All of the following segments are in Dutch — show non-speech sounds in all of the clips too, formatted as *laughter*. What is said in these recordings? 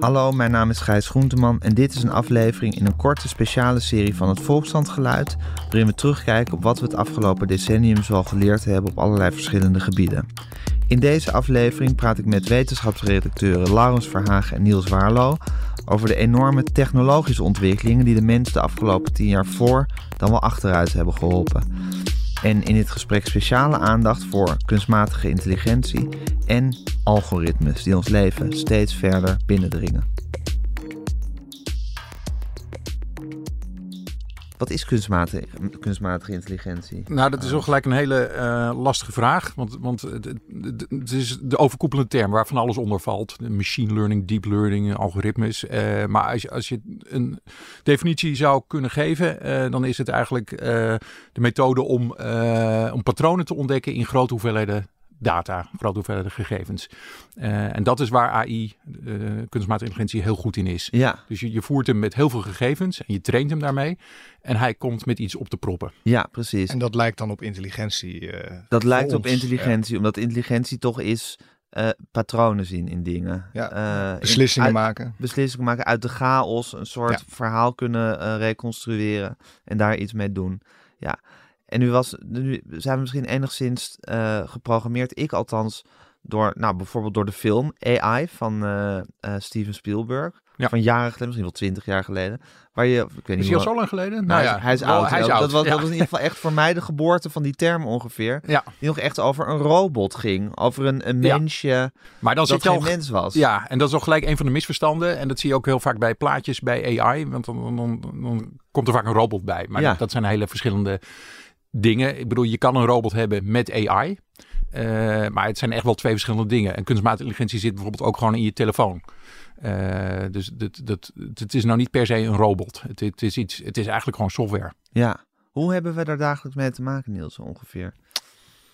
Hallo, mijn naam is Gijs Groenteman en dit is een aflevering in een korte speciale serie van het Volksstandgeluid, waarin we terugkijken op wat we het afgelopen decennium zoal geleerd hebben op allerlei verschillende gebieden. In deze aflevering praat ik met wetenschapsredacteuren Laurens Verhagen en Niels Waarlo over de enorme technologische ontwikkelingen die de mens de afgelopen tien jaar voor dan wel achteruit hebben geholpen. En in dit gesprek speciale aandacht voor kunstmatige intelligentie en algoritmes die ons leven steeds verder binnendringen. Wat is kunstmatige, kunstmatige intelligentie? Nou, dat is wel gelijk een hele uh, lastige vraag. Want, want het, het, is de overkoepelende term waarvan alles onder valt. Machine learning, deep learning, algoritmes. Uh, maar als je, als je een definitie zou kunnen geven, uh, dan is het eigenlijk de methode om, om patronen te ontdekken in grote hoeveelheden data, grote hoeveelheden gegevens. Uh, en dat is waar AI, uh, kunstmatige intelligentie, heel goed in is. Ja. Dus je, je voert hem met heel veel gegevens en je traint hem daarmee. En hij komt met iets op te proppen. Ja, precies. En dat lijkt dan op intelligentie. Uh, dat lijkt op intelligentie, ja. omdat intelligentie toch is patronen zien in dingen. Ja, beslissingen in, maken. Beslissingen maken uit de chaos, een soort ja. verhaal kunnen reconstrueren en daar iets mee doen. Ja, en nu, was, nu zijn we misschien enigszins uh, geprogrammeerd, ik althans, door nou, bijvoorbeeld door de film AI van uh, uh, Steven Spielberg. Ja. Van jaren geleden, misschien wel twintig jaar geleden. Waar je, ik weet is niet hij al zo lang geleden? Nou, ja, hij is oud. Hij is dat, oud. was, ja. dat was in ieder geval echt voor mij de geboorte van die term ongeveer. Ja. Die nog echt over een robot ging. Over een, een mensje maar dan dat geen al, mens was. Ja, en dat is al gelijk een van de misverstanden. En dat zie je ook heel vaak bij plaatjes bij AI. Want dan, dan, dan komt er vaak een robot bij. Maar dat zijn hele verschillende dingen. Ik bedoel, je kan een robot hebben met AI. Uh, maar het zijn echt wel twee verschillende dingen. En kunstmatige intelligentie zit bijvoorbeeld ook gewoon in je telefoon. Uh, dus dat, dat, het is nou niet per se een robot. Het, het, is iets, het is eigenlijk gewoon software. Ja. Hoe hebben we daar dagelijks mee te maken, Niels, ongeveer?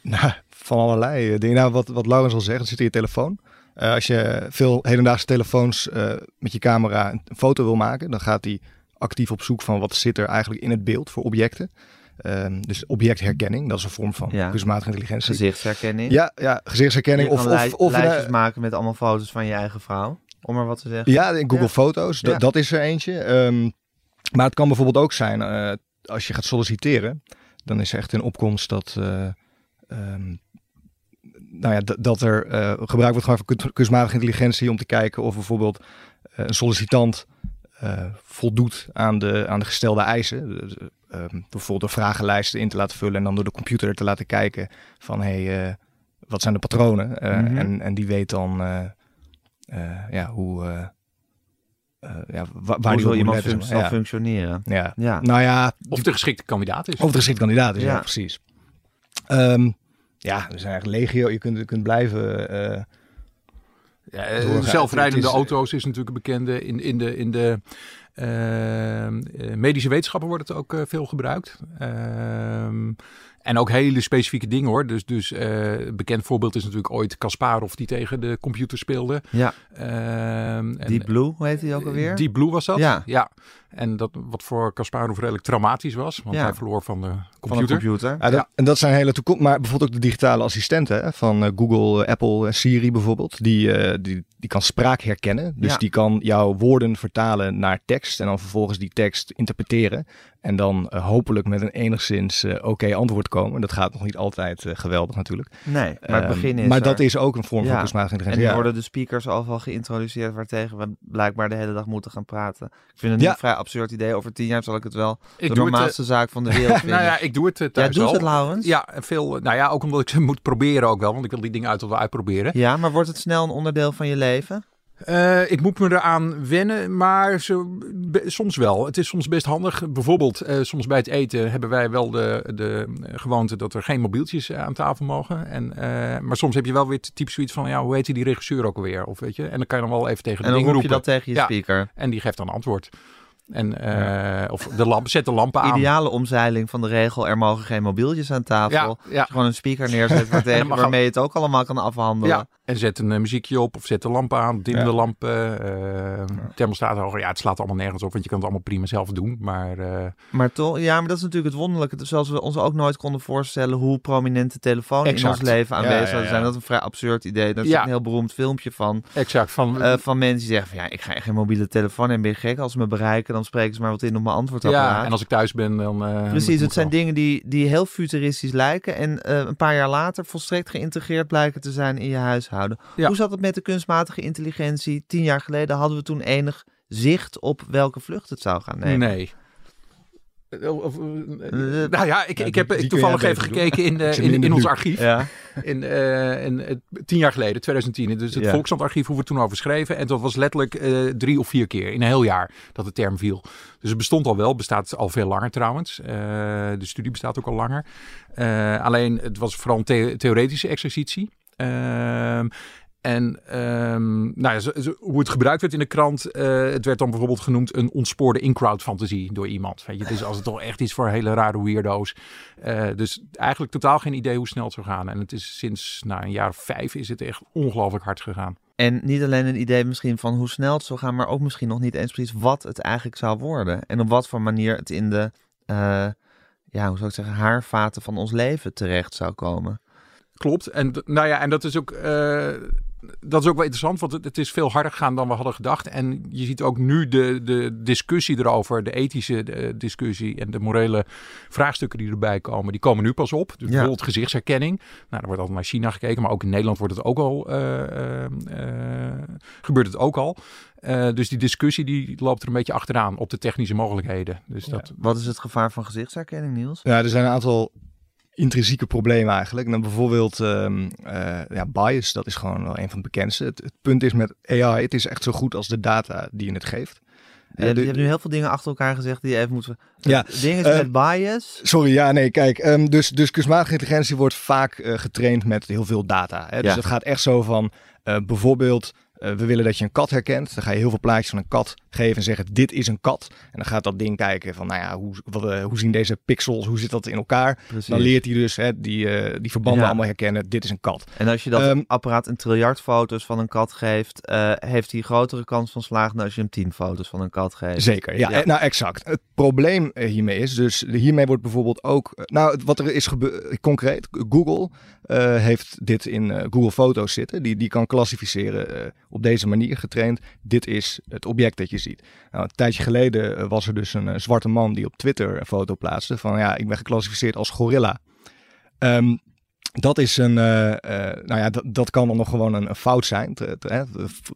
Nou, van allerlei dingen. Nou, wat, wat Laurens al zegt, het zit in je telefoon. Uh, als je veel hedendaagse telefoons uh, met je camera een foto wil maken, dan gaat hij actief op zoek van wat zit er eigenlijk in het beeld voor objecten. Um, dus objectherkenning, dat is een vorm van ja. kunstmatige intelligentie. Gezichtsherkenning. Ja, ja gezichtsherkenning. Je of, of, of lijstjes maken met allemaal foto's van je eigen vrouw, om maar wat te zeggen. Ja, in Google Ja. Foto's, Ja. dat, is er eentje. Um, maar het kan bijvoorbeeld ook zijn, uh, als je gaat solliciteren, dan is er echt een opkomst dat, uh, um, nou ja, dat er uh, gebruik wordt gemaakt van kunstmatige intelligentie om te kijken of bijvoorbeeld een sollicitant voldoet aan de, aan de gestelde eisen. Dus, um, bijvoorbeeld door vragenlijsten in te laten vullen en dan door de computer te laten kijken van hé, hey, uh, wat zijn de patronen? Uh, Mhm. mm -hmm. en, en die weet dan ja, hoe. ja, waar, waar Hoe die wil iemand fun zal functioneren? Ja. Ja. Nou ja, Of de geschikte kandidaat is. of de geschikte kandidaat is, ja, Ja. precies. Um, ja, er zijn eigenlijk legio. Je kunt, je kunt blijven. Uh, Ja, zelfrijdende is, auto's is natuurlijk een bekende. In, in de, in de medische wetenschappen wordt het ook uh, veel gebruikt. Ehm, en ook hele specifieke dingen hoor. Dus, dus een bekend voorbeeld is natuurlijk ooit Kasparov die tegen de computer speelde. Ja. Ehm, Deep Blue, hoe heet die ook alweer? Deep Blue was dat. Ja. ja. En dat wat voor Kasparov redelijk traumatisch was. Want Ja. hij verloor van de computer. Van de computer. Ja, dat, En dat zijn hele toekomst. Maar bijvoorbeeld ook de digitale assistenten hè, van uh, Google, Apple, en Siri bijvoorbeeld. Die, uh, die, die kan spraak herkennen. Dus Ja. die kan jouw woorden vertalen naar tekst. En dan vervolgens die tekst interpreteren. En dan uh, hopelijk met een enigszins oké okay antwoord komen. Dat gaat nog niet altijd geweldig natuurlijk. Nee, maar het begin is Maar er. dat is ook een vorm Ja. van kunstmatige En intelligentie. nu Ja. worden de speakers al geïntroduceerd waartegen we blijkbaar de hele dag moeten gaan praten. Ik vind het Ja. een vrij absurd idee. Over tien jaar zal ik het wel Ik de het, normaalste zaak van de wereld *laughs* vinden. Nou ja, ik doe het Jij thuis doet al. het, Laurens? Ja, veel. Nou ja, ook omdat ik ze moet proberen ook wel. Want ik wil die dingen uit wel uitproberen. Ja, maar wordt het snel een onderdeel van je leven? Uh, ik moet me eraan wennen, maar zo, be, soms wel. Het is soms best handig. Bijvoorbeeld, uh, soms bij het eten hebben wij wel de, de gewoonte dat er geen mobieltjes aan tafel mogen. En, uh, maar soms heb je wel weer typisch zoiets van, ja, hoe heet die regisseur ook alweer? Of weet je? En dan kan je dan wel even tegen de En dan roep je roepen. dat tegen je Ja. speaker. En die geeft dan antwoord. En, ja. Of de lamp, zet de lampen aan. Ideale omzeiling van de regel, er mogen geen mobieltjes aan tafel. Ja, ja. Gewoon een speaker neerzet *laughs* waartegen, mag waarmee je het ook allemaal kan afhandelen. En zet een muziekje op of zet de lamp aan, dim de lampen, uh, thermostaat hoger. Ja, het slaat allemaal nergens op, want je kan het allemaal prima zelf doen. Maar, maar toch, ja, maar dat is natuurlijk het wonderlijke. Zoals we ons ook nooit konden voorstellen hoe prominente telefoon in ons leven aanwezig ja, zijn. Dat is een vrij absurd idee. Daar is een heel beroemd filmpje van. Exact. Van, van mensen die zeggen van ja, ik ga geen mobiele telefoon en ben je gek. Als ze me bereiken, dan spreken ze maar wat in op mijn antwoordapparaat. Ja, en als ik thuis ben, dan... Precies, het zijn dingen die, die heel futuristisch lijken en een paar jaar later volstrekt geïntegreerd blijken te zijn in je huishouden. Hoe zat het met de kunstmatige intelligentie? Tien jaar geleden hadden we toen enig zicht op welke vlucht het zou gaan nemen. Nee. Of, nou ja, ik, ik heb toevallig even gekeken in, in, in ons archief. Ja. In, uh, in, tien jaar geleden, 2010. Dus het ja. Volkslandarchief, hoe we toen over schreven. En dat was letterlijk uh, drie of vier keer in een heel jaar dat de term viel. Dus het bestond al wel, bestaat al veel langer trouwens. Uh, de studie bestaat ook al langer. alleen het was vooral een the theoretische exercitie. Ehm, en um, nou ja, hoe het gebruikt werd in de krant, uh, het werd dan bijvoorbeeld genoemd een ontspoorde in-crowd fantasie door iemand. Weet je, het als het toch echt iets voor hele rare weirdo's. Uh, dus eigenlijk totaal geen idee hoe snel het zou gaan. En het is sinds nou, een jaar of vijf is het echt ongelooflijk hard gegaan. En niet alleen een idee misschien van hoe snel het zou gaan, maar ook misschien nog niet eens precies wat het eigenlijk zou worden. En op wat voor manier het in de, uh, ja, hoe zou ik zeggen, haarvaten van ons leven terecht zou komen. Klopt. En nou ja, en dat is ook. Uh, dat is ook wel interessant, want het, het, is veel harder gegaan dan we hadden gedacht. En je ziet ook nu de, de discussie erover, de ethische de discussie en de morele vraagstukken die erbij komen, die komen nu pas op. Dus bijvoorbeeld gezichtsherkenning. Nou, er wordt altijd naar China gekeken, maar ook in Nederland wordt het ook al, uh, uh, gebeurt het ook al. dus die discussie die loopt er een beetje achteraan op de technische mogelijkheden. Dus dat... Wat is het gevaar van gezichtsherkenning, Niels? Ja, er zijn een aantal intrinsieke problemen eigenlijk. En dan bijvoorbeeld um, uh, ja, bias, dat is gewoon wel een van de bekendste. Het, punt is met AI, het is echt zo goed als de data die je het geeft. Uh, je hebt nu heel veel dingen achter elkaar gezegd die je even moeten... Ja, dingen uh, met bias. Sorry, ja, nee, kijk. Um, dus, dus kunstmatige intelligentie wordt vaak getraind met heel veel data. Hè? Dus ja. het gaat echt zo van bijvoorbeeld uh, we willen dat je een kat herkent. Dan ga je heel veel plaatjes van een kat geven en zeggen: Dit is een kat. En dan gaat dat ding kijken van: Nou ja, hoe, wat, uh, hoe zien deze pixels, hoe zit dat in elkaar? Precies. Dan leert hij dus hè, die, uh, die verbanden ja. allemaal herkennen: Dit is een kat. En als je dat um, apparaat een triljard foto's van een kat geeft, heeft hij grotere kans van slagen dan als je hem tien foto's van een kat geeft. Zeker, ja. ja. Nou, exact. Het probleem hiermee is dus: hiermee wordt bijvoorbeeld ook. Nou, wat er is gebeurd, concreet, Google heeft dit in Google Foto's zitten. Die, die kan klassificeren op deze manier getraind. Dit is het object dat je ziet. Nou, een tijdje geleden eh, was er dus een, eh, zwarte man die op Twitter een foto plaatste van ja, ik ben geclassificeerd als gorilla. Um, dat is een, uh, uh, nou ja, dat, dat kan dan nog gewoon een, een fout zijn, het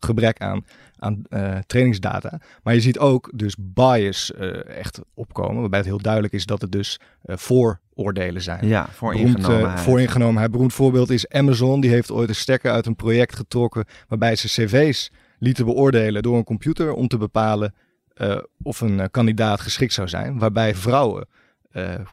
gebrek aan, aan uh, trainingsdata. Maar je ziet ook dus bias echt opkomen, waarbij het heel duidelijk is dat het dus vooroordelen zijn. Ja, vooringenomenheid. vooringenomenheid. Beroemd voorbeeld is Amazon, die heeft ooit een stekker uit een project getrokken waarbij ze cv's lieten beoordelen door een computer om te bepalen of een kandidaat geschikt zou zijn, waarbij vrouwen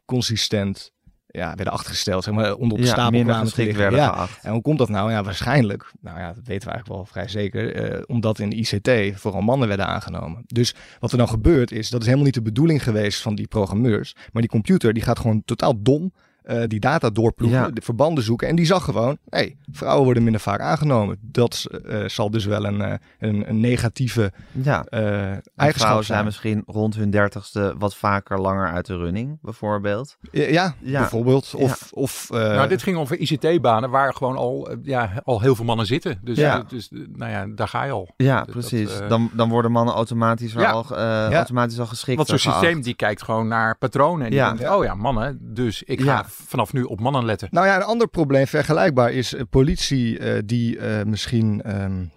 consistent ja, werden achtergesteld, zeg maar, onder op de ja, stapel kwamen te ja. Geacht. En hoe komt dat nou? Ja, waarschijnlijk, nou ja, dat weten we eigenlijk wel vrij zeker, eh, omdat in de ICT vooral mannen werden aangenomen. Dus wat er dan gebeurt is, dat is helemaal niet de bedoeling geweest van die programmeurs, maar die computer die gaat gewoon totaal dom uh, die data doorploegen, ja. de verbanden zoeken. En die zag gewoon, hey, vrouwen worden minder vaak aangenomen. Dat uh, zal dus wel een, uh, een, een, negatieve ja. eigenschap vrouwen zijn. misschien rond hun dertigste wat vaker langer uit de running, bijvoorbeeld. Ja, ja. bijvoorbeeld. Of, ja. of, nou, dit ging over ICT-banen waar gewoon al, ja, al heel veel mannen zitten. Dus, ja. dus nou ja, daar ga je al. Ja, precies. Dat, dan, dan worden mannen automatisch, al, automatisch al geschikt. Want zo'n systeem die kijkt gewoon naar patronen. En die denkt, oh ja, mannen, dus ik ga vanaf nu op mannen letten. Nou ja, een ander probleem vergelijkbaar is uh, politie uh, die uh, misschien um,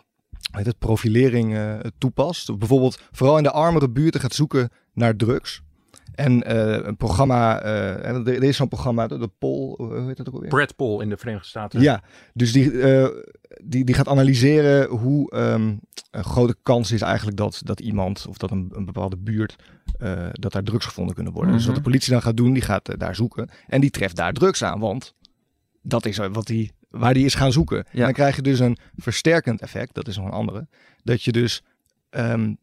het, profilering toepast. Bijvoorbeeld vooral in de armere buurten gaat zoeken naar drugs. En een programma, er is zo'n programma, de Pol, hoe heet dat ook alweer? Brad Pol in de Verenigde Staten. Ja, dus die, die, die gaat analyseren hoe um, een grote kans is eigenlijk dat, dat iemand of dat een, een bepaalde buurt uh, dat daar drugs gevonden kunnen worden. Mm -hmm. Dus wat de politie dan gaat doen, die gaat uh, daar zoeken en die treft daar drugs aan, want dat is wat die, waar die is gaan zoeken. Ja. En dan krijg je dus een versterkend effect, dat is nog een andere, dat je dus um,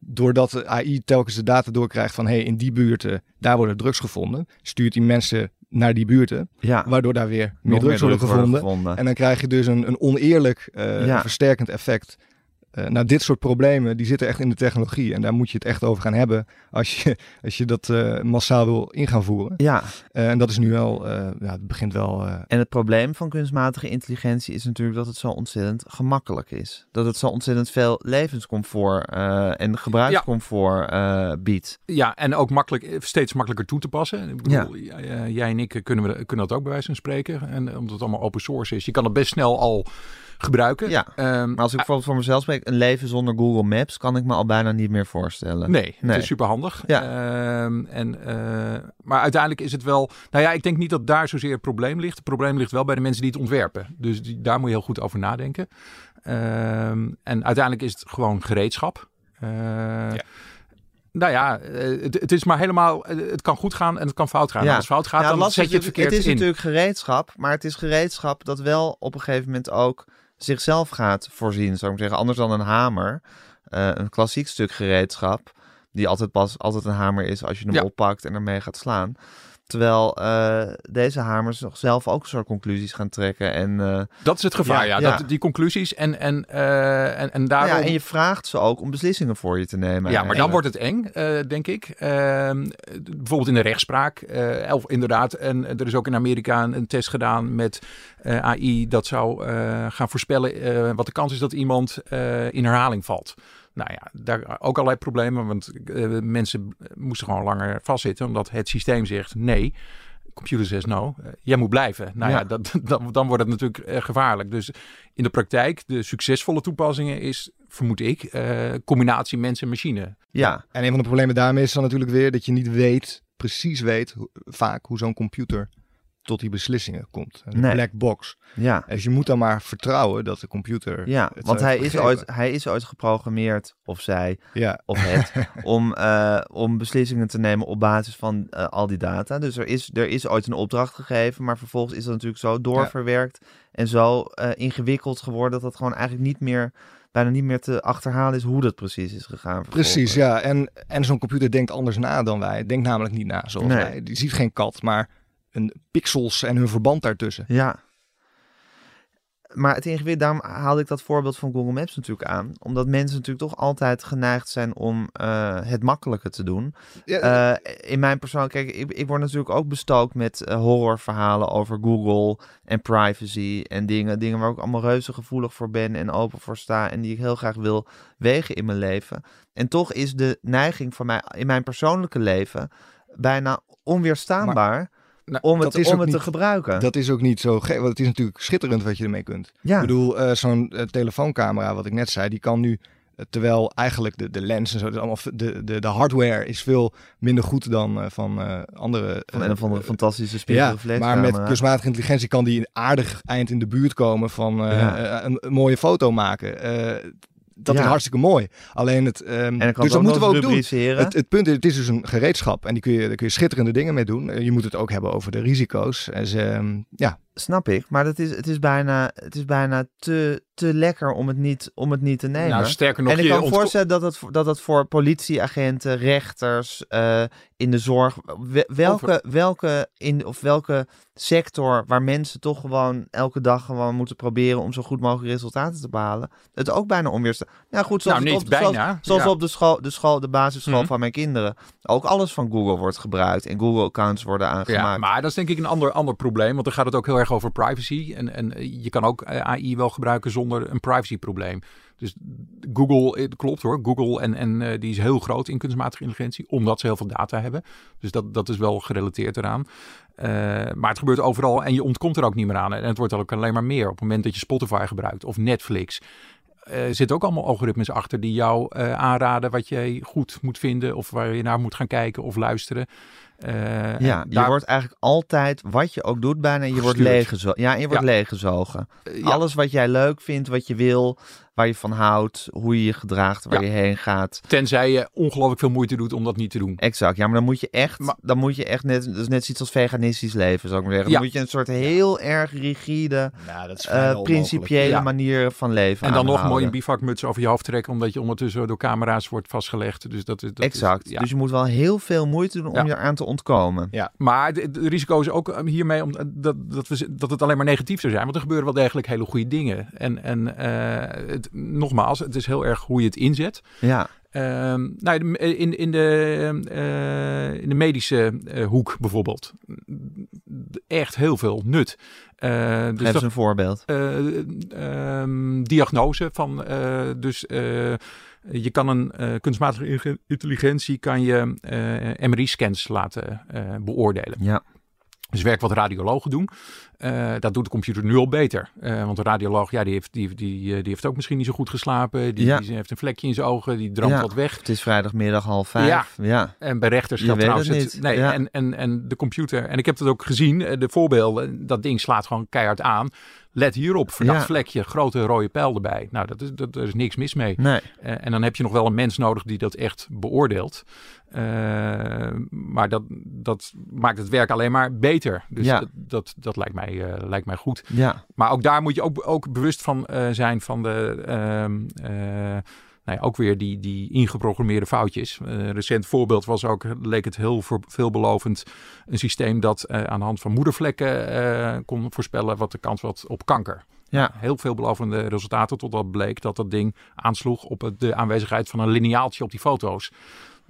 doordat de AI telkens de data doorkrijgt van hey, in die buurten, daar worden drugs gevonden, stuurt die mensen naar die buurten. Ja, Waardoor daar weer meer drugs worden gevonden. En dan krijg je dus een, een oneerlijk eh, Ja. versterkend effect. Eh nou, dit soort problemen die zitten echt in de technologie. En daar moet je het echt over gaan hebben als je, *laughs* als je dat eh, massaal wil in gaan voeren. Ja, Eh, en dat is nu wel, eh, ja, het begint wel... eh, en het probleem van kunstmatige intelligentie is natuurlijk dat het zo ontzettend gemakkelijk is. Dat het zo ontzettend veel levenscomfort eh, en gebruikscomfort eh, biedt. Ja, en ook makkelijk, steeds makkelijker toe te passen. Ik bedoel, j- eh, jij en ik kunnen, we, kunnen dat ook bij wijze van spreken. En omdat het allemaal open source is. Je kan het best snel al gebruiken. Ja. Ehm, Maar als ik bijvoorbeeld voor mezelf spreek, een leven zonder Google Maps kan ik me al bijna niet meer voorstellen. Nee, Nee. het is super handig. Ja. en, eh, maar uiteindelijk is het wel. Nou ja, ik denk niet dat daar zozeer het probleem ligt. Het probleem ligt wel bij de mensen die het ontwerpen. Dus die, daar moet je heel goed over nadenken. Ehm, en uiteindelijk is het gewoon gereedschap. Eh, Nou ja, eh, het, het is maar helemaal. Het kan goed gaan en het kan fout gaan. Ja. Als het fout gaat, Ja, dan zet je het is- verkeerd Het is in. natuurlijk gereedschap, maar het is gereedschap dat wel op een gegeven moment ook zichzelf gaat voorzien, zou ik zeggen. Anders dan een hamer, eh, een klassiek stuk gereedschap, die altijd pas altijd een hamer is als je hem Ja. oppakt en ermee gaat slaan. Terwijl eh, deze hamers nog zelf ook een soort conclusies gaan trekken. En, eh, Dat is het gevaar, ja. Ja, ja. Dat, die conclusies en, en, eh, en, en daarom... ja, en je vraagt ze ook om beslissingen voor je te nemen. Ja, maar dan wordt het eng, denk ik. Ehm, bijvoorbeeld in de rechtspraak. of inderdaad, en er is ook in Amerika een, een test gedaan met AI dat zou gaan voorspellen wat de kans is dat iemand in herhaling valt. Nou ja, daar ook allerlei problemen, want eh, mensen moesten gewoon langer vastzitten, omdat het systeem zegt nee. Computer zegt no, eh, jij moet blijven. Nou ja, Ja. dat, *laughs* dan, dan wordt het natuurlijk eh, gevaarlijk. Dus in de praktijk, de succesvolle toepassingen is, vermoed ik, combinatie mens en machine. Ja, En een van de problemen daarmee is dan natuurlijk weer dat je niet weet, precies weet, vaak hoe zo'n computer tot die beslissingen komt. Een Nee. black box. ja. Dus je moet dan maar vertrouwen dat de computer. Ja, want heeft hij is, ooit, hij is ooit geprogrammeerd, of zij, Ja, of het, *laughs* om, eh, om beslissingen te nemen op basis van eh, al die data. Dus er is, er is ooit een opdracht gegeven, maar vervolgens is dat natuurlijk zo doorverwerkt en zo eh, ingewikkeld geworden dat dat gewoon eigenlijk niet meer, bijna niet meer te achterhalen is hoe dat precies is gegaan. precies. Ja. En, en zo'n computer denkt anders na dan wij. Denkt namelijk niet na zoals Nee. wij. Die ziet geen kat, maar een pixels en hun verband daartussen. Ja. Maar het ingewikkeld, daarom haalde ik dat voorbeeld van Google Maps natuurlijk aan. Omdat mensen natuurlijk toch altijd geneigd zijn om eh, het makkelijke te doen. Ja, Eh, in mijn persoon, kijk, ik, ik word natuurlijk ook bestookt met eh, horrorverhalen over Google en privacy en dingen. Dingen waar ik allemaal reuze gevoelig voor ben en open voor sta en die ik heel graag wil wegen in mijn leven. En toch is de neiging van mij in mijn persoonlijke leven bijna onweerstaanbaar Nou, om het, om het te gebruiken. Dat is ook niet zo gek, want het is natuurlijk schitterend wat je ermee kunt. ja. Ik bedoel, eh, zo'n eh, telefooncamera, wat ik net zei, die kan nu, eh, terwijl eigenlijk de, de lens en zo, allemaal, de, de, de hardware is veel minder goed dan van andere... van een of andere eh, fantastische ja, spiegelreflexcamera. maar met kunstmatige intelligentie kan die een aardig eind in de buurt komen van Ja. een, een mooie foto maken. Dat Ja. is hartstikke mooi. Alleen het... en dan kan dus dat ook moeten we ook doen. Het, het punt is, het is dus een gereedschap en die kun je, daar kun je schitterende dingen mee doen. Eh, Je moet het ook hebben over de risico's. En ehm, ja, Snap ik, maar dat is, het is bijna, het is bijna te, te lekker om het niet, om het niet te nemen. Nou, sterker nog, en ik kan me voorstellen dat het, voor- dat het voor politieagenten, rechters, eh, in de zorg, we- welke, welke, in, of welke sector waar mensen toch gewoon elke dag gewoon moeten proberen om zo goed mogelijk resultaten te behalen, het ook bijna onweerstaan. Nou goed, zoals, Nou, niet op, zoals, bijna, zoals ja. op de school, de school, de basisschool Mhm. van mijn kinderen, ook alles van Google wordt gebruikt en Google-accounts worden Ja, aangemaakt. maar dat is denk ik een ander, ander probleem. Want dan gaat het ook heel erg over privacy. En, en je kan ook eh, AI wel gebruiken zonder een privacyprobleem. Dus Google, eh, klopt hoor. Google en, en eh, die is heel groot in kunstmatige intelligentie. Omdat ze heel veel data hebben. Dus dat, dat is wel gerelateerd eraan. Eh, maar het gebeurt overal en je ontkomt er ook niet meer aan. En het wordt ook alleen maar meer. Op het moment dat je Spotify gebruikt of Netflix. eh zitten ook allemaal algoritmes achter die jou aanraden wat jij goed moet vinden. Of waar je naar moet gaan kijken of luisteren. Eh, Ja, je daar- wordt eigenlijk altijd, wat je ook doet bijna, je wordt leeggezogen. Ja, je wordt Ja. leeggezogen. ja. Alles wat jij leuk vindt, wat je wil, waar je van houdt, hoe je je gedraagt, waar Ja. je heen gaat. Tenzij je ongelooflijk veel moeite doet om dat niet te doen. Exact, ja, maar dan moet je echt, Maar- dan moet je echt net, dat is net zoiets als veganistisch leven, zou ik maar zeggen. Ja. Dan moet je een soort heel erg rigide, nou, dat is eh, principiële Ja. manier van leven En dan nog mooi een bivakmuts over je hoofd trekken, omdat je ondertussen door camera's wordt vastgelegd. Dus dat is dat Exact. Is, ja. Dus je moet wel heel veel moeite doen om Ja. je eraan te ontkomen. Ja. Maar het risico is ook eh, hiermee om, dat, dat, we, dat het alleen maar negatief zou zijn. Want er gebeuren wel degelijk hele goede dingen. En, en uh, het, nogmaals, het is heel erg hoe je het inzet. Ja. Uh, nou, in, in, de, uh, in de medische uh, hoek bijvoorbeeld. Echt heel veel nut. Uh, dus Geef eens een voorbeeld. Ehm, diagnose van dus je kan een kunstmatige intelligentie kan je MRI-scans laten beoordelen. Ja. Dus werk wat radiologen doen. Uh, dat doet de computer nu al beter. Uh, want de radioloog, ja, die heeft, die, die, die heeft ook misschien niet zo goed geslapen. Die, ja. die heeft een vlekje in zijn ogen, die droomt ja. wat weg. Het is vrijdagmiddag half vijf. Ja. ja. En bij rechters geldt trouwens het niet. nee, en, en, en de computer. En ik heb het ook gezien, eh, de voorbeelden. Dat ding slaat gewoon keihard aan. Let hierop, verdacht Ja. vlekje, grote rode pijl erbij. Nou, dat is, dat, er is niks mis mee. Nee. Eh, en dan heb je nog wel een mens nodig die dat echt beoordeelt. Eh, maar dat, dat maakt het werk alleen maar beter. Dus Ja. dat, dat, dat lijkt, mij, eh, lijkt mij goed. Ja. Maar ook daar moet je ook, ook bewust van zijn van de... nou ja, ook weer die, die ingeprogrammeerde foutjes. Eh, Een recent voorbeeld was ook, leek het heel voor- veelbelovend, een systeem dat eh, aan de hand van moedervlekken eh, kon voorspellen wat de kans was op kanker. Ja. Heel veelbelovende resultaten totdat bleek dat dat ding aansloeg op de aanwezigheid van een lineaaltje op die foto's.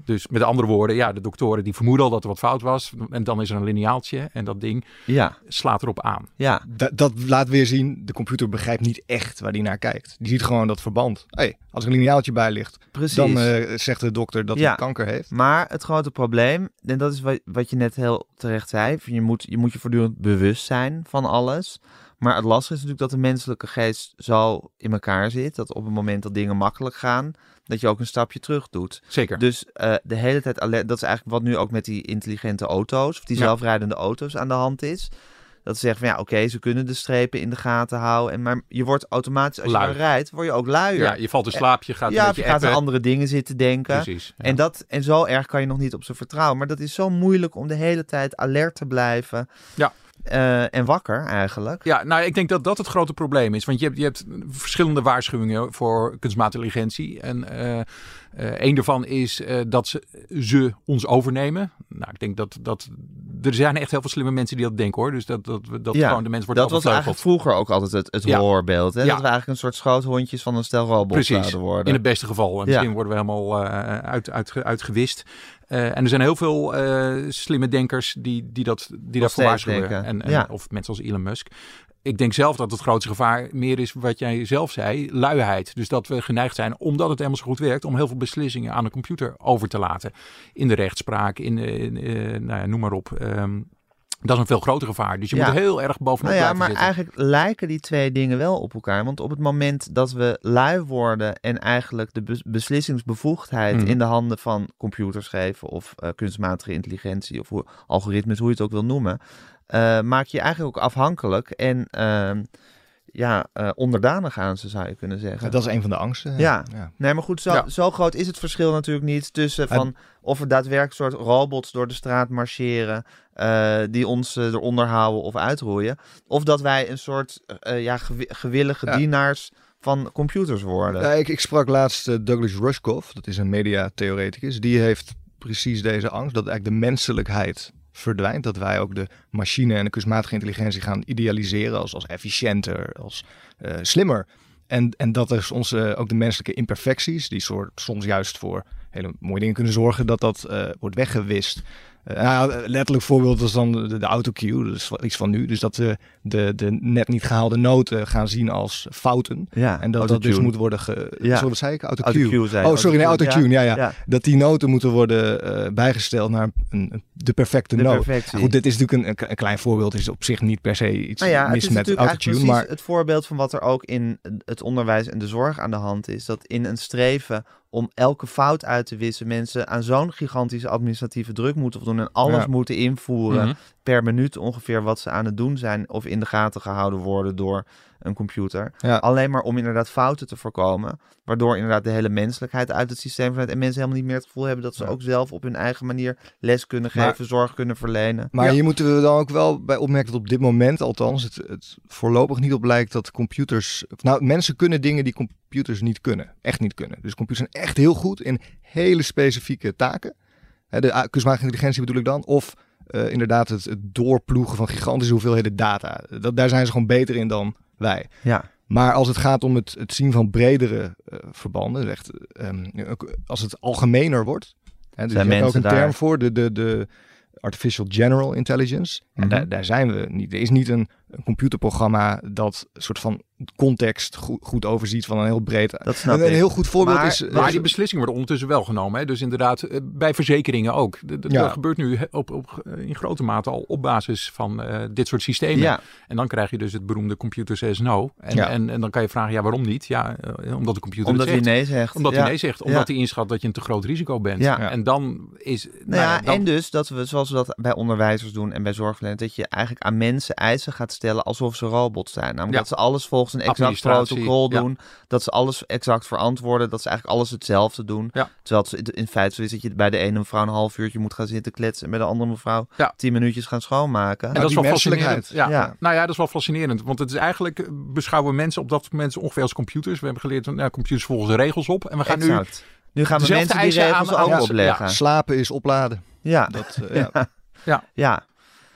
Dus met andere woorden, ja, de doktoren die vermoeden al dat er wat fout was. En dan is er een lineaaltje en dat ding Ja. slaat erop aan. Ja. Dat, dat laat weer zien, de computer begrijpt niet echt waar die naar kijkt. Die ziet gewoon dat verband. Hey, als er een lineaaltje bij ligt, Precies. dan eh, zegt de dokter dat Ja. hij kanker heeft. Maar het grote probleem, en dat is wat, wat je net heel terecht zei, van je moet, je moet je voortdurend bewust zijn van alles. Maar het lastige is natuurlijk dat de menselijke geest zo in elkaar zit, dat op het moment dat dingen makkelijk gaan, dat je ook een stapje terug doet. Zeker. Dus eh, de hele tijd alert, dat is eigenlijk wat nu ook met die intelligente auto's, of die Ja. zelfrijdende auto's aan de hand is. Dat ze zeggen van ja, oké, ze kunnen de strepen in de gaten houden. En, maar je wordt automatisch, als Lui. je rijdt, word je ook luier. ja, je valt in slaap, je gaat ja een je gaat aan andere dingen zitten denken. Precies. ja. En, dat, en zo erg kan je nog niet op ze vertrouwen. Maar dat is zo moeilijk om de hele tijd alert te blijven. Ja. Eh, en wakker eigenlijk. Ja, nou, ik denk dat dat het grote probleem is. Want je hebt, je hebt verschillende waarschuwingen voor kunstmatige intelligentie. En eh, een daarvan is eh, dat ze, ze ons overnemen. Nou, ik denk dat, dat... Er zijn echt heel veel slimme mensen die dat denken, hoor. Dus dat, dat, dat Ja, gewoon de mens wordt Dat was eigenlijk vroeger ook altijd het, het Ja. horrorbeeld. Hè? Ja. Dat we eigenlijk een soort schoothondjes van een stel robots zouden worden. in het beste geval. En misschien worden we helemaal eh, uit, uit, uitgewist. Eh, en er zijn heel veel eh, slimme denkers die, die, dat, die daarvoor waarschuwen. En, en. Of mensen als Elon Musk. Ik denk zelf dat het grootste gevaar meer is wat jij zelf zei, luiheid. Dus dat we geneigd zijn, omdat het helemaal zo goed werkt, om heel veel beslissingen aan de computer over te laten. In de rechtspraak, in, in eh, nou ja, noem maar op. Ehm, dat is een veel groter gevaar. Dus je Ja. moet heel erg bovenop Nou ja, maar zitten. eigenlijk lijken die twee dingen wel op elkaar. Want op het moment dat we lui worden en eigenlijk de bes- beslissingsbevoegdheid Mhm. in de handen van computers geven of eh, kunstmatige intelligentie of hoe, algoritmes, hoe je het ook wil noemen, eh, maak je je eigenlijk ook afhankelijk en ehm, ja, eh, onderdanig aan ze zou je kunnen zeggen. Dat is een van de angsten. Ja. ja. Nee, maar goed, zo, Ja. zo groot is het verschil natuurlijk niet tussen van of er daadwerkelijk soort robots door de straat marcheren eh, die ons eh, eronder houden of uitroeien, of dat wij een soort eh, ja, gewi- gewillige Ja. dienaars van computers worden. Ja, ik, ik sprak laatst eh, Douglas Rushkoff, dat is een mediatheoreticus. Die heeft precies deze angst dat eigenlijk de menselijkheid verdwijnt. Dat wij ook de machine en de kunstmatige intelligentie gaan idealiseren als, als efficiënter, als eh, slimmer. En, en dat is onze, ook de menselijke imperfecties, die soort, soms juist voor hele mooie dingen kunnen zorgen, dat dat eh, wordt weggewist. Ja, letterlijk voorbeeld is dan de, de autocue, wel iets van nu. Dus dat we de, de net niet gehaalde noten gaan zien als fouten. ja, En dat dat dus moet worden ge... Ja. Sorry, wat zei ik? Autocue. Autocue zei je. Oh, sorry, nee, Autotune. Ja, ja. ja. Dat die noten moeten worden eh, bijgesteld naar een, een- de perfecte De noot. perfectie. Goed, dit is natuurlijk een, een, klein voorbeeld. is op zich niet per se iets Nou ja, mis is met autotune. Maar het voorbeeld van wat er ook in het onderwijs en de zorg aan de hand is. Dat in een streven om elke fout uit te wissen, mensen aan zo'n gigantische administratieve druk moeten en alles Ja. moeten invoeren Mhm. per minuut ongeveer wat ze aan het doen zijn of in de gaten gehouden worden door een computer. Ja. Alleen maar om inderdaad fouten te voorkomen, waardoor inderdaad de hele menselijkheid uit het systeem verdwijnt en mensen helemaal niet meer het gevoel hebben dat ze Ja. ook zelf op hun eigen manier les kunnen Maar- geven, zorg kunnen verlenen. Maar Ja. hier moeten we dan ook wel bij opmerken dat op dit moment althans het, het voorlopig niet op lijkt dat computers... Nou, mensen kunnen dingen die computers niet kunnen. Echt niet kunnen. Dus computers zijn echt heel goed in hele specifieke taken. Hè, de kunstmatige intelligentie bedoel ik dan. Of eh, inderdaad het, het doorploegen van gigantische hoeveelheden data. Dat, daar zijn ze gewoon beter in dan wij. Ja, Maar als het gaat om het, het zien van bredere eh, verbanden, echt, ehm, als het algemener wordt, hè, dus Zijn je hebt ook een term voor, de, de, de artificial general intelligence. En Mhm. daar, daar zijn we niet. Er is niet een, een computerprogramma dat een soort van context goed, goed overziet van een heel breed. dat snap Een, heel goed voorbeeld Maar- is. Maar is- die beslissingen worden ondertussen wel genomen. Hè? Dus inderdaad, eh, bij verzekeringen ook. Ja. Dat gebeurt nu op, op, in grote mate al op basis van eh, dit soort systemen. Ja, En dan krijg je dus het beroemde computer says no. En, Ja. en, en dan kan je vragen, ja, waarom niet? Ja, eh, omdat de computer omdat het hij nee zegt. Omdat ja. hij nee zegt. Omdat Ja. hij inschat dat je een te groot risico bent. Ja. Ja. En dan is... Nou ja, dan- en dus dat we, zoals we dat bij onderwijzers doen en bij zorgverleners, dat je eigenlijk aan mensen eisen gaat stellen alsof ze robots zijn. Namelijk Ja. dat ze alles volgens een exact protocol ja. doen, dat ze alles exact verantwoorden, dat ze eigenlijk alles hetzelfde doen. Ja. Terwijl het in feite zo is dat je bij de ene mevrouw een half uurtje moet gaan zitten kletsen en bij de andere mevrouw Ja. tien minuutjes gaan schoonmaken. En Nou, dat is wel fascinerend. menselijkheid. Ja. Ja. Nou ja, dat is wel fascinerend. Want het is eigenlijk, eh, beschouwen mensen op dat moment ongeveer als computers. We hebben geleerd, nou, computers volgen de regels op. En we gaan nu exact. Nu gaan we dezelfde mensen die regels aan- ook opleggen. slapen is opladen. Ja. Dat, eh, *laughs* ja. ja.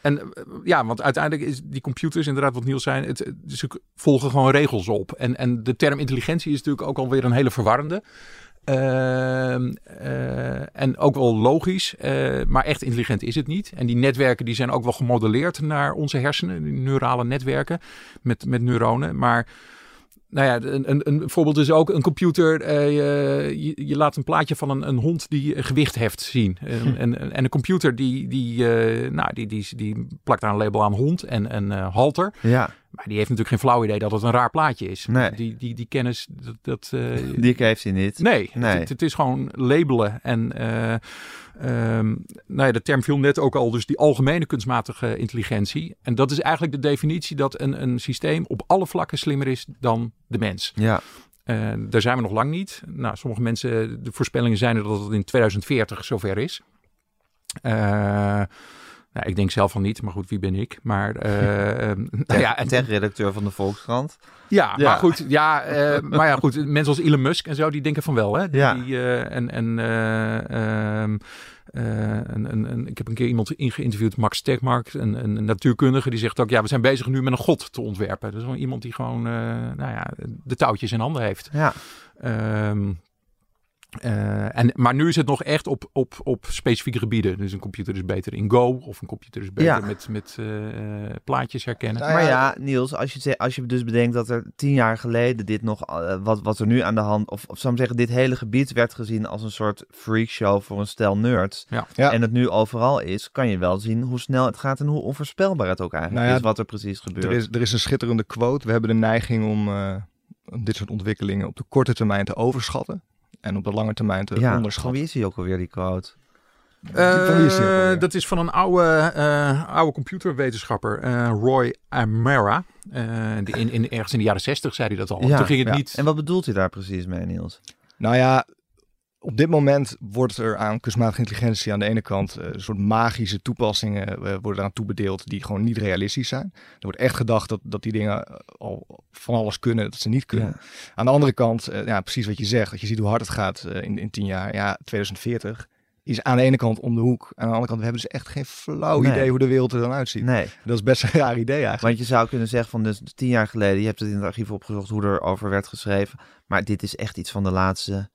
En eh, ja, want uiteindelijk is die computers inderdaad wat Niels zei, het, ze volgen gewoon regels op. En, en de term intelligentie is natuurlijk ook alweer een hele verwarrende. Ehm, eh, en ook wel logisch, eh, maar echt intelligent is het niet. En die netwerken die zijn ook wel gemodelleerd naar onze hersenen, neurale netwerken met, met neuronen. Maar nou ja, een, een, een voorbeeld is ook een computer. eh, je, je- laat een plaatje van een, een hond die gewicht heft zien. En, en, en een computer die, die, eh, nou, die, die, die plakt daar een label aan hond en, en eh, halter. ja, Maar die heeft natuurlijk geen flauw idee dat het een raar plaatje is. Nee. Die, die, die kennis, dat... dat eh, die heeft hij niet. Nee, Nee. Het, het is gewoon labelen. En ehm, nou ja, de term viel net ook al, dus die algemene kunstmatige intelligentie. En dat is eigenlijk de definitie dat een, een systeem op alle vlakken slimmer is dan de mens. Ja, Eh, daar zijn we nog lang niet. Nou, sommige mensen, de voorspellingen zijn er dat het in 2040 zover is. Eh, nou, ik denk zelf van niet, maar goed, wie ben ik? Maar eh, *laughs* ehm, *laughs* nou ja, en, tech-redacteur van de Volkskrant. ja, Ja. maar goed, ja, eh, *laughs* maar ja, goed, mensen als Elon Musk en zo, die denken van wel, hè? Die, Ja. eh, en en eh, ehm, eh, een, een, een- ik heb een keer iemand in geïnterviewd, Max Tegmark, een, een natuurkundige, die zegt ook, ja, we zijn bezig nu met een god te ontwerpen. Dus iemand die gewoon, eh, nou ja, de touwtjes in handen heeft. Ja, Ehm, eh, en, maar nu is het nog echt op, op, op specifieke gebieden. Dus een computer is beter in Go of een computer is beter Ja. met, met eh, plaatjes herkennen. Nou maar ja, ja, Niels, als je, als je dus bedenkt dat er tien jaar geleden dit nog, eh, wat, wat er nu aan de hand, of, of zou ik zeggen, dit hele gebied werd gezien als een soort freakshow voor een stel nerds. Ja. Ja. En het nu overal is, kan je wel zien hoe snel het gaat en hoe onvoorspelbaar het ook eigenlijk Nou ja, is, wat er precies gebeurt. Er is, er is een schitterende quote. We hebben de neiging om eh, dit soort ontwikkelingen op de korte termijn te overschatten. En op de lange termijn te ja, van onderschatten. wie is die ook alweer, die quote? is ook Eh, dat is van een oude, eh, oude computerwetenschapper, eh, Roy Amara. Die in, in, ergens in de jaren zestig zei hij dat al. Ja, Toen ging het ja. niet... En wat bedoelt hij daar precies mee, Niels? Nou ja, op dit moment wordt er aan kunstmatige intelligentie aan de ene kant eh, een soort magische toepassingen eh, worden eraan toebedeeld die gewoon niet realistisch zijn. Er wordt echt gedacht dat, dat die dingen eh, al van alles kunnen dat ze niet kunnen. Ja. Aan de andere kant, ja, precies wat je zegt, als je ziet hoe hard het gaat in, in tien jaar, ja, 2040 is aan de ene kant om de hoek. Aan de andere kant, we hebben dus echt geen flauw Nee. idee hoe de wereld er dan uitziet. Nee, Dat is best een raar idee eigenlijk. want je zou kunnen zeggen van dus tien jaar geleden, je hebt het in het archief opgezocht hoe er over werd geschreven, maar dit is echt iets van de laatste,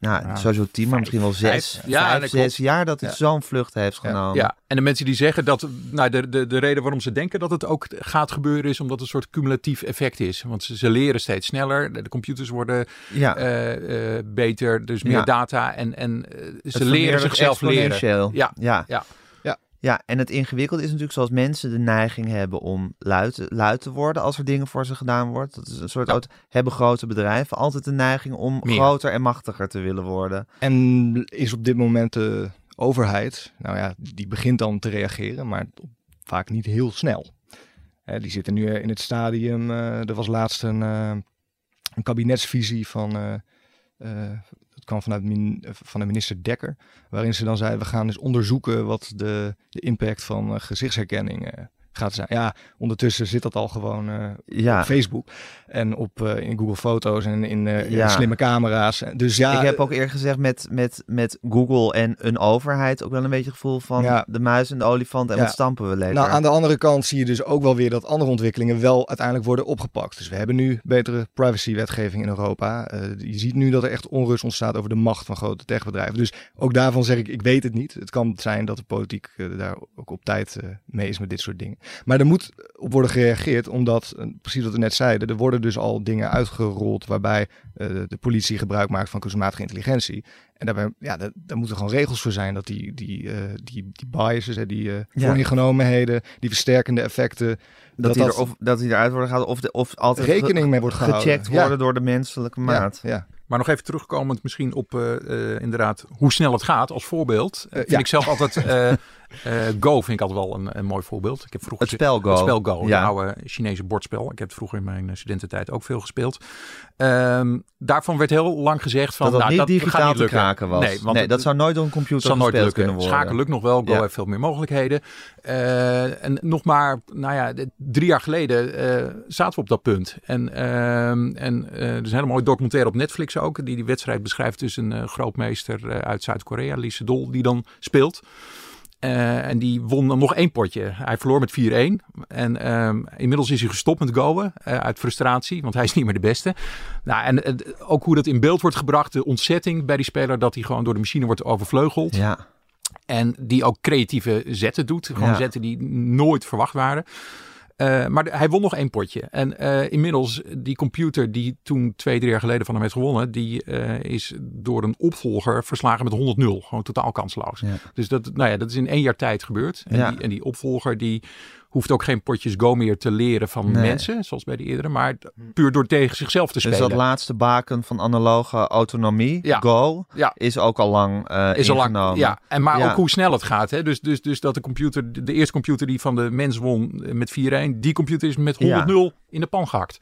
nou, Ja, sowieso tien, maar misschien wel zes, vijf. Ja, vijf, zes klopt. jaar dat het Ja. zo'n vlucht heeft genomen. Ja, en de mensen die zeggen dat, nou, de, de, de reden waarom ze denken dat het ook gaat gebeuren is omdat het een soort cumulatief effect is. Want ze, ze leren steeds sneller, de, de computers worden ja. eh, eh, beter, dus meer Ja. data en, en eh, ze leren zichzelf leren. Ja, ja. ja. Ja. En het ingewikkelde is natuurlijk zoals mensen de neiging hebben om luid, luid te worden als er dingen voor ze gedaan wordt. Dat is een soort Ja. oud, hebben grote bedrijven altijd de neiging om Meer. groter en machtiger te willen worden. En is op dit moment de overheid, nou ja, die begint dan te reageren, maar vaak niet heel snel. Hè, die zitten nu in het stadium, eh, er was laatst een, eh, een kabinetsvisie van, eh, kwam vanuit min, van de minister Dekker, waarin ze dan zei, we gaan eens onderzoeken wat de, de impact van eh, gezichtsherkenning eh, gaat zijn. Ja, ondertussen zit dat al gewoon eh, Ja, op Facebook. En op, uh, in Google Foto's en in, uh, Ja. in slimme camera's. Dus ja, ik heb ook eerder gezegd met, met, met Google en een overheid ook wel een beetje het gevoel van Ja. de muis en de olifant en wat stampen we lekker. Nou, aan de andere kant zie je dus ook wel weer dat andere ontwikkelingen wel uiteindelijk worden opgepakt. Dus we hebben nu betere privacywetgeving in Europa. Eh, je ziet nu dat er echt onrust ontstaat over de macht van grote techbedrijven. Dus ook daarvan zeg ik, ik weet het niet. Het kan zijn dat de politiek eh, daar ook op tijd eh, mee is met dit soort dingen. Maar er moet op worden gereageerd, omdat, eh, precies wat we net zeiden, er worden dus al dingen uitgerold waarbij eh, de politie gebruik maakt van kunstmatige intelligentie. En daarbij, ja, daar, daar moeten gewoon regels voor zijn dat die, die, eh, die, die biases, hè, die Ja. vooringenomenheden, die versterkende effecten, dat, dat die dat er, of, dat die eruit worden gehaald of, de, of altijd rekening mee wordt gehouden. gecheckt Ja. worden door de menselijke maat. Ja, ja. Maar nog even terugkomend misschien op eh, eh, inderdaad hoe snel het gaat als voorbeeld. Vind ja. ik zelf altijd, *laughs* eh, Go vind ik altijd wel een, een mooi voorbeeld. Ik heb vroeger Het spel Go. Het spel Go, Ja. een oude Chinese bordspel. Ik heb het vroeger in mijn eh, studententijd ook veel gespeeld. Ehm, daarvan werd heel lang gezegd van... dat dat nou, niet dat gaat digitaal niet te lukken. kraken was. Nee, want nee, het- dat zou nooit door een computer nooit lukken. kunnen worden. Schaken lukt nog wel. Go Ja. heeft veel meer mogelijkheden. Eh, en nog maar, nou ja, drie jaar geleden zaten we op dat punt. En, ehm, en er is een hele mooie documentaire op Netflix ook. Die die wedstrijd beschrijft tussen een grootmeester uit Zuid-Korea, Lee Sedol, die dan speelt. Eh, en die won dan nog één potje. Hij verloor met 4-1. En ehm, inmiddels is hij gestopt met goen eh, uit frustratie, want hij is niet meer de beste. Nou, en eh, ook hoe dat in beeld wordt gebracht, de ontzetting bij die speler, dat hij gewoon door de machine wordt overvleugeld. Ja, En die ook creatieve zetten doet. Gewoon Ja. zetten die nooit verwacht waren. Eh, maar de- hij won nog één potje. En eh, inmiddels, die computer die toen twee, drie jaar geleden van hem heeft gewonnen, die eh, is door een opvolger verslagen met 100-0. Gewoon totaal kansloos. Ja. Dus dat, nou ja, dat is in één jaar tijd gebeurd. En, Ja. die, en die opvolger die hoeft ook geen potjes Go meer te leren van Nee. mensen, zoals bij die eerdere, maar puur door tegen zichzelf te dus spelen. dat laatste baken van analoge autonomie, Ja. Go, Ja. is ook al lang eh is al lang, ingenomen. ja. En maar Ja. ook hoe snel het gaat. Hè? Dus, dus, dus dat de computer, de- de eerste computer die van de mens won eh, met 4-1, die computer is met 100-0 in de pan gehakt.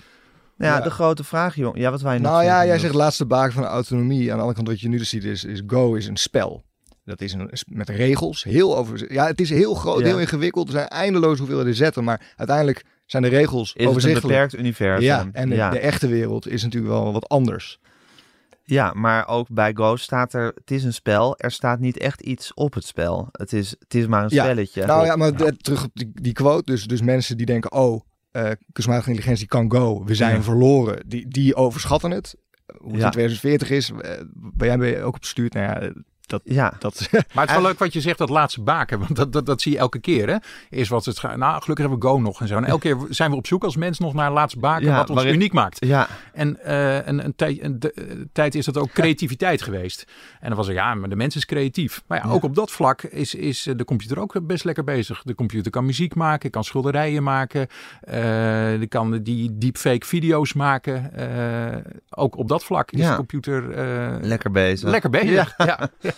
Ja, Ja. de grote vraag, jong. Ja, wat wij Nou ja, jij zegt laatste baken van de autonomie. Aan de andere kant wat je nu dus ziet is, is Go is een spel. Dat is een, met regels. Heel over, ja, het is heel groot, Ja. heel ingewikkeld. Er zijn eindeloos hoeveelheden zetten. Maar uiteindelijk zijn de regels is het een overzichtelijk. beperkt universum. Ja, en de, ja. de echte wereld is natuurlijk wel wat anders. Ja, maar ook bij Go staat er, het is een spel, er staat niet echt iets op het spel. Het is, het is maar een Ja. spelletje. Nou ja, maar de- terug op die, die quote. Dus, dus mensen die denken, oh, eh kunstmatige intelligentie kan Go. We zijn verloren. Die, die overschatten het. Hoe het in 2040 is. eh, Waar jij ook op stuurt. Nou ja, dat... Ja, dat *laughs* Maar het is wel leuk wat je zegt, dat laatste baken. *laughs* Want dat, dat, dat zie je elke keer. Hè? Eerst wat het. Nou, gelukkig hebben we Go nog en zo. En elke keer zijn we op zoek als mens nog naar een laatste baken. Ja, wat ons waarin- uniek maakt. ja, En eh, een, een, tijd, een de- eh, tijd is dat ook creativiteit geweest. En dan was er, ja, maar de mens is creatief. Maar ja, ook op dat vlak is, is eh, de computer ook best lekker bezig. De computer kan muziek maken, kan schilderijen maken. eh, die kan die deepfake video's maken. Eh, ook op dat vlak is Ja. de computer eh, lekker bezig. lekker bezig. Ja. *laughs*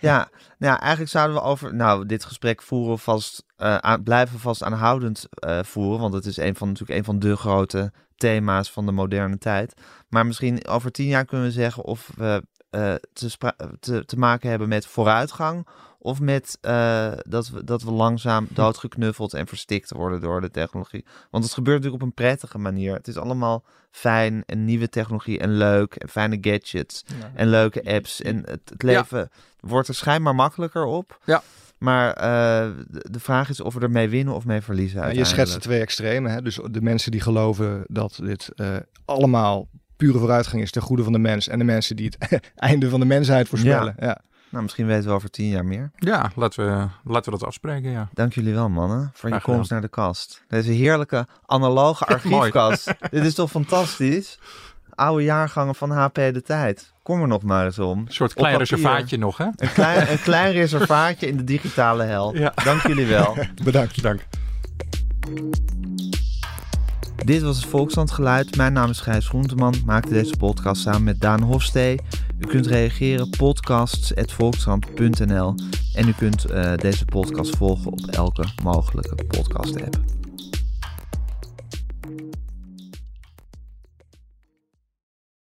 Ja, nou ja, eigenlijk zouden we over, nou, dit gesprek voeren vast, eh, blijven vast aanhoudend eh, voeren, want het is een van, natuurlijk een van de grote thema's van de moderne tijd. Maar misschien over tien jaar kunnen we zeggen of we eh, te, te, te maken hebben met vooruitgang of met eh, dat, we, dat we langzaam doodgeknuffeld en verstikt worden door de technologie. Want het gebeurt natuurlijk op een prettige manier. Het is allemaal fijn en nieuwe technologie en leuk en fijne gadgets en leuke apps. En het, het leven wordt er schijnbaar makkelijker op. Ja. Maar eh, de, vraag is of we ermee winnen of mee verliezen Ja, je schetst de twee extremen. Hè? Dus de mensen die geloven dat dit eh, allemaal pure vooruitgang is ten goede van de mens. En de mensen die het *laughs* einde van de mensheid voorspellen. Ja. Nou, misschien weten we over tien jaar meer. Ja, laten we, laten we dat afspreken, ja. Dank jullie wel, mannen, voor je gedaan. komst naar de kast. Deze heerlijke analoge *laughs* archiefkast. Dit is toch fantastisch? Oude jaargangen van HP de Tijd. Kom er nog maar eens om. Een soort klein reservaatje nog, hè? Een klein, een klein *laughs* reservaatje in de digitale hel. Ja. Dank jullie wel. *laughs* Bedankt. Dank. Dit was het Volkslandgeluid. Mijn naam is Gijs Groenteman. Maakte deze podcast samen met Daan Hofstee. U kunt reageren podcasts.volkskrant.nl en u kunt eh, deze podcast volgen op elke mogelijke podcast app.